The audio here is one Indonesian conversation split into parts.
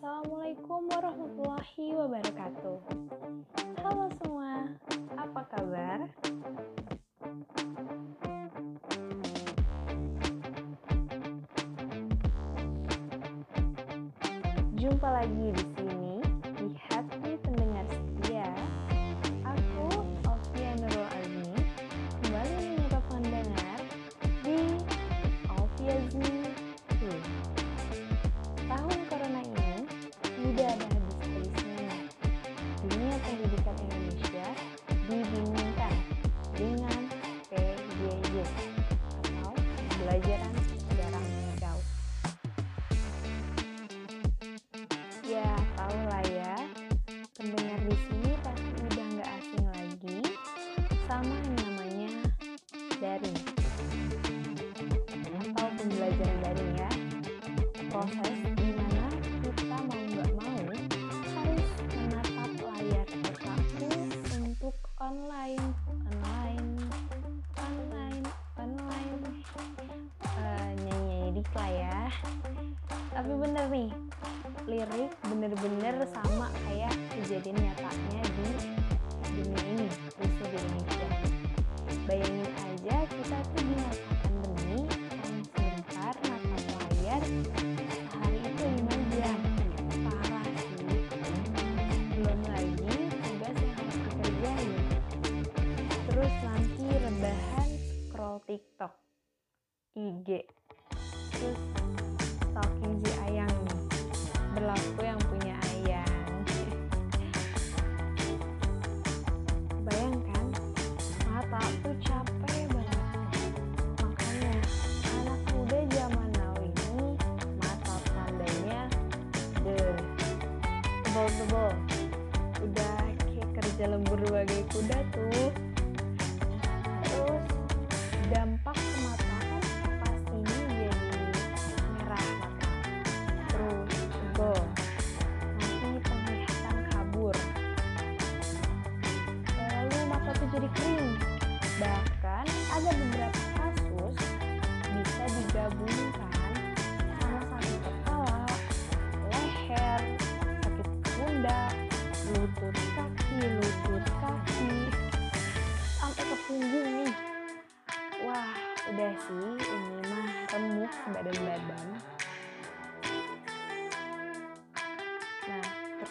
Assalamualaikum warahmatullahi wabarakatuh. Halo semua, apa kabar? Jumpa lagi di sini di Happy Pendengar Setia. Aku Alfia Nurul Azmi kembali menyapa pendengar di Alfia Azmi pembelajaran jarak jauh. Ya, tahu lah ya. Pendengar di sini pasti udah nggak asing lagi sama yang namanya daring atau pembelajaran daring ya. Proses di kita mau nggak mau harus menatap layar untuk online, lah ya. Tapi bener nih, lirik bener-bener sama kayak kejadian nyatanya di dunia ini, khususnya di Indonesia. Bayangin aja kita tuh dinyatakan demi paling sebentar natap layar sehari itu lima jam. Parah sih. Belum lagi tugas yang harus dikerjain. Terus nanti rebahan scroll TikTok, IG, terus stalking si Ayang nih. Berlaku yang punya ayang. Bayangkan mata tuh capek banget. Makanya anak muda zaman now ini mata tandanya deh tebel-tebel udah kayak kerja lembur bagai kuda tuh. Terus dampak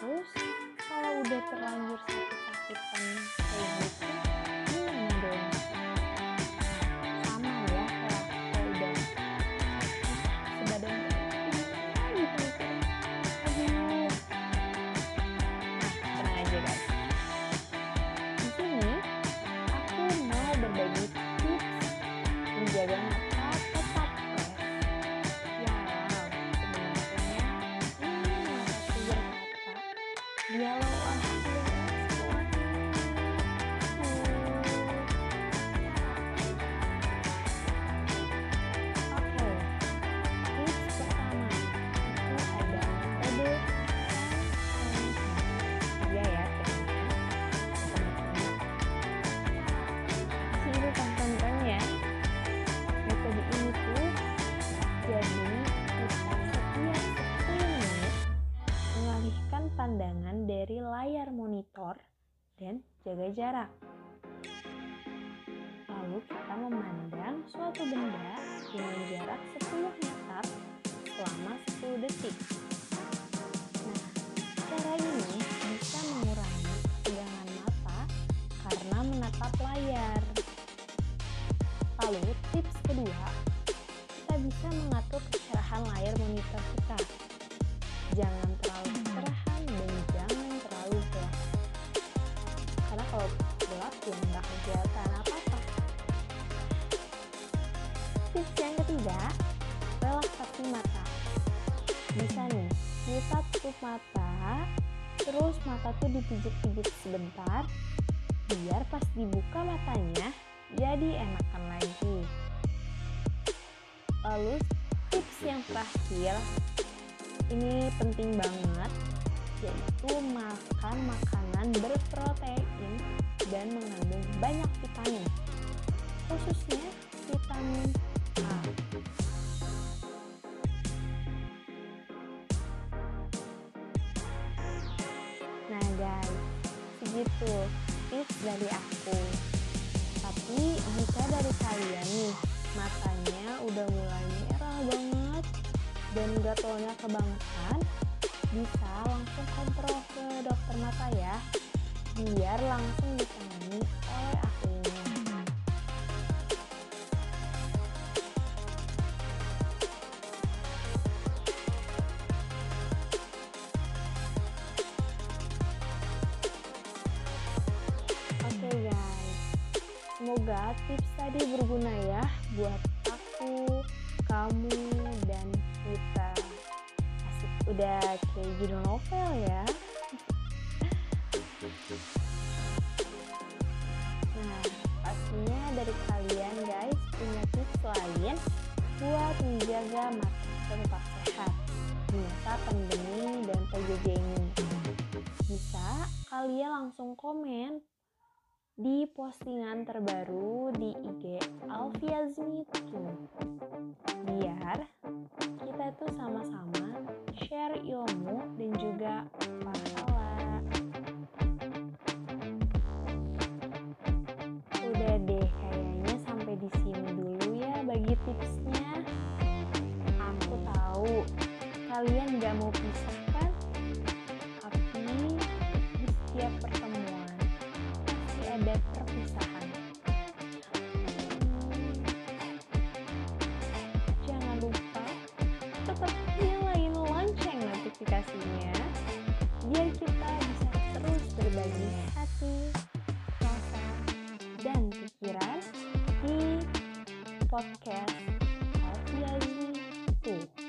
terus kalau udah terlanjur sakit-sakitan kayak gitu, yellow. Monitor dan jaga jarak. Lalu kita memandang suatu benda dengan jarak 10 meter selama 10 detik. Mata, terus mata tuh dipijit-pijit sebentar, biar pas dibuka matanya jadi enakan lagi. Lalu tips yang terakhir ini penting banget yaitu makan makanan berprotein dan mengandung banyak vitamin khususnya vitamin gitu. Tips dari aku. Tapi jika dari kalian nih matanya udah mulai merah banget dan gatalnya kebangetan bisa langsung kontrol ke dokter mata ya biar langsung ditangani oleh ahlinya semoga tips tadi berguna ya buat aku, kamu, dan kita. Asik, udah kayak judul novel ya. Nah, pastinya dari kalian guys punya tips lain buat menjaga mata tetap sehat di masa pandemi dan PJJ ini. Bisa kalian langsung komen di postingan terbaru di IG Alfiazmi Kim. Biar kita itu sama-sama share ilmu dan juga pahala. Udah deh, kayaknya sampai di sini dulu ya bagi tipsnya. Aku tahu kalian tetap nyalin lonceng notifikasinya biar kita bisa terus berbagi hati, rasa, dan pikiran di podcast Alfiazi Tuh.